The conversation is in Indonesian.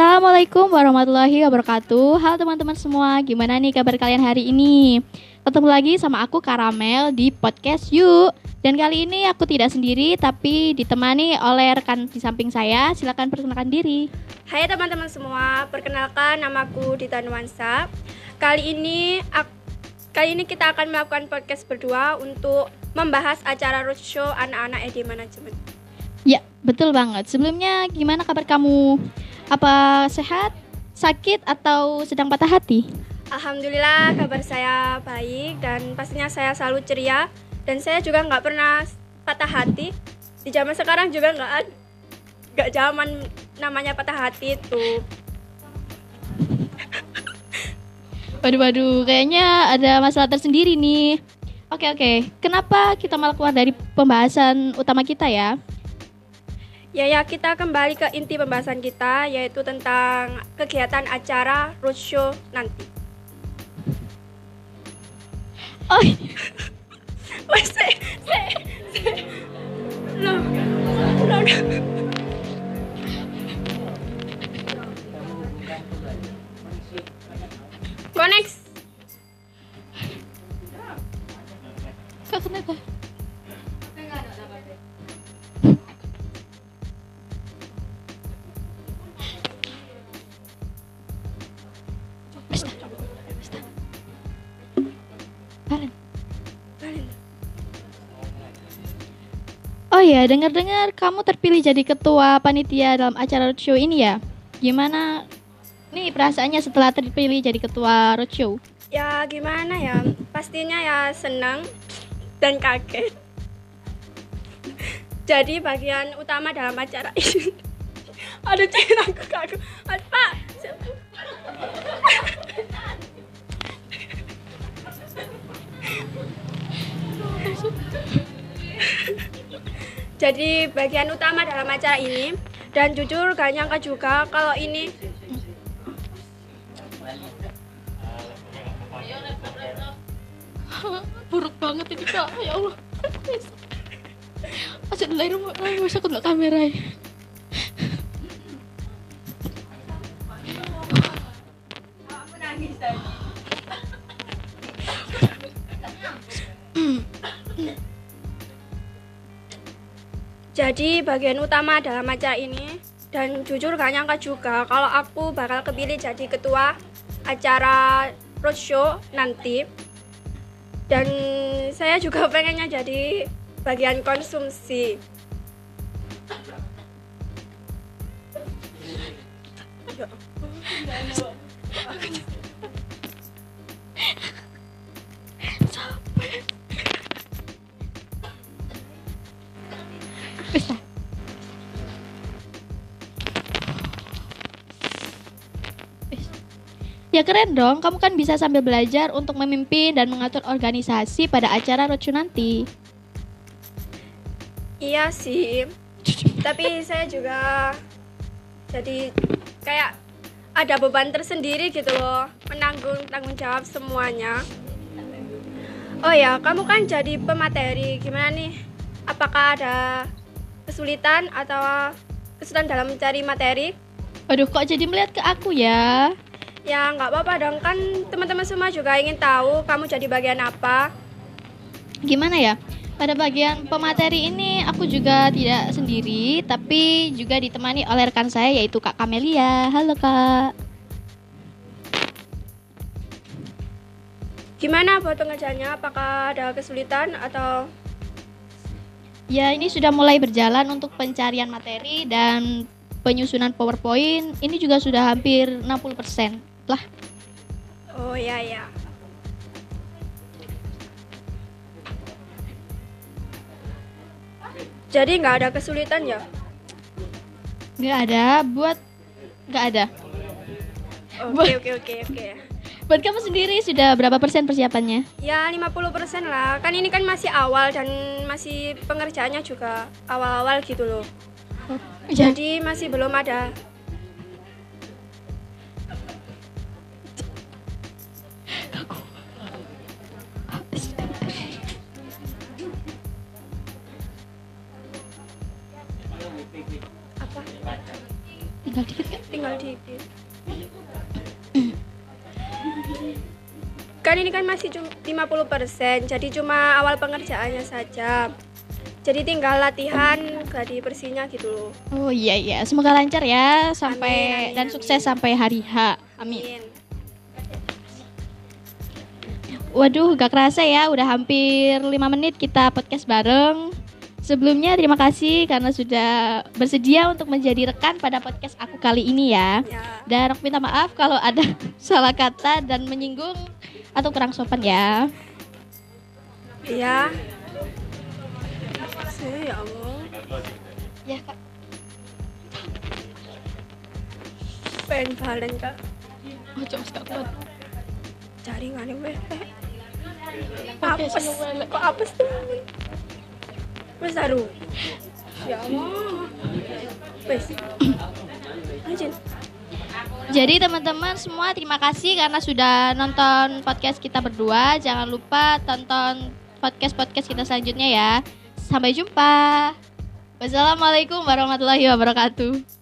Assalamualaikum warahmatullahi wabarakatuh. Halo teman-teman semua, gimana nih kabar kalian hari ini? Ketemu lagi sama aku Karamel di podcast Yuk. Dan kali ini aku tidak sendiri tapi ditemani oleh rekan di samping saya. Silahkan perkenalkan diri. Hai teman-teman semua, perkenalkan namaku Dita Nuansa. Kali ini kali ini kita akan melakukan podcast berdua untuk membahas acara roadshow anak-anak ED Management. Ya, betul banget. Sebelumnya gimana kabar kamu? Apa sehat, sakit, atau sedang patah hati? Alhamdulillah kabar saya baik dan pastinya saya selalu ceria dan saya juga nggak pernah patah hati. Di zaman sekarang juga nggak nggak zaman namanya patah hati itu. Waduh, waduh, kayaknya ada masalah tersendiri nih. Oke, oke. Kenapa kita malah keluar dari pembahasan utama kita ya? Ya ya kita kembali ke inti pembahasan kita yaitu tentang kegiatan acara roadshow nanti. Oh. Wes se se se. Lo. Lo. Connect. Kak kenapa? Oh ya, dengar-dengar kamu terpilih jadi ketua panitia dalam acara roadshow ini ya? Gimana nih perasaannya setelah terpilih jadi ketua roadshow? Ya gimana ya, pastinya ya senang dan kaget. Jadi bagian utama dalam acara ini ada cewek aku kaget. Pak, jadi bagian utama dalam acara ini dan jujur gak nyangka juga kalau ini buruk banget ini kak ya Allah Asal dari rumah, aku nggak kamera Jadi bagian utama dalam acara ini dan jujur gak nyangka juga kalau aku bakal kepilih jadi ketua acara roadshow nanti. Dan saya juga pengennya jadi bagian konsumsi Ya keren dong, kamu kan bisa sambil belajar untuk memimpin dan mengatur organisasi pada acara roadshow nanti. Iya sih, tapi saya juga jadi kayak ada beban tersendiri gitu loh, menanggung tanggung jawab semuanya. Oh ya, kamu kan jadi pemateri, gimana nih? Apakah ada kesulitan atau kesulitan dalam mencari materi? Waduh, kok jadi melihat ke aku ya? Ya nggak apa-apa dong kan teman-teman semua juga ingin tahu kamu jadi bagian apa. Gimana ya? Pada bagian pemateri ini aku juga tidak sendiri, tapi juga ditemani oleh rekan saya yaitu Kak Kamelia. Halo Kak. Gimana buat pengerjaannya? Apakah ada kesulitan atau? Ya ini sudah mulai berjalan untuk pencarian materi dan penyusunan PowerPoint. Ini juga sudah hampir 60% lah. Oh ya ya. Jadi nggak ada kesulitan ya? Nggak ada, buat nggak ada. Oke oke oke oke. Buat kamu sendiri sudah berapa persen persiapannya? Ya 50 persen lah. Kan ini kan masih awal dan masih pengerjaannya juga awal-awal gitu loh. Oh, ya. Jadi masih belum ada tinggal dikit kak tinggal dikit. Kan ini kan masih cuma 50% jadi cuma awal pengerjaannya saja. Jadi tinggal latihan gladi bersihnya gitu loh. Oh iya iya. Semoga lancar ya sampai Amin, amin, dan amin. sukses sampai hari H. Amin. Amin. Waduh, gak kerasa ya, udah hampir 5 menit kita podcast bareng. Sebelumnya terima kasih karena sudah bersedia untuk menjadi rekan pada podcast aku kali ini ya. ya Dan aku minta maaf kalau ada salah kata dan menyinggung atau kurang sopan ya. iya ya Allah Ya kak. pengen balen kak Oh, coba gak kuat. jaringannya apes seneng banget. kok apes tuh wes taruh ya. Jadi teman-teman semua terima kasih karena sudah nonton podcast kita berdua. Jangan lupa tonton podcast-podcast kita selanjutnya ya. Sampai jumpa. Wassalamualaikum warahmatullahi wabarakatuh.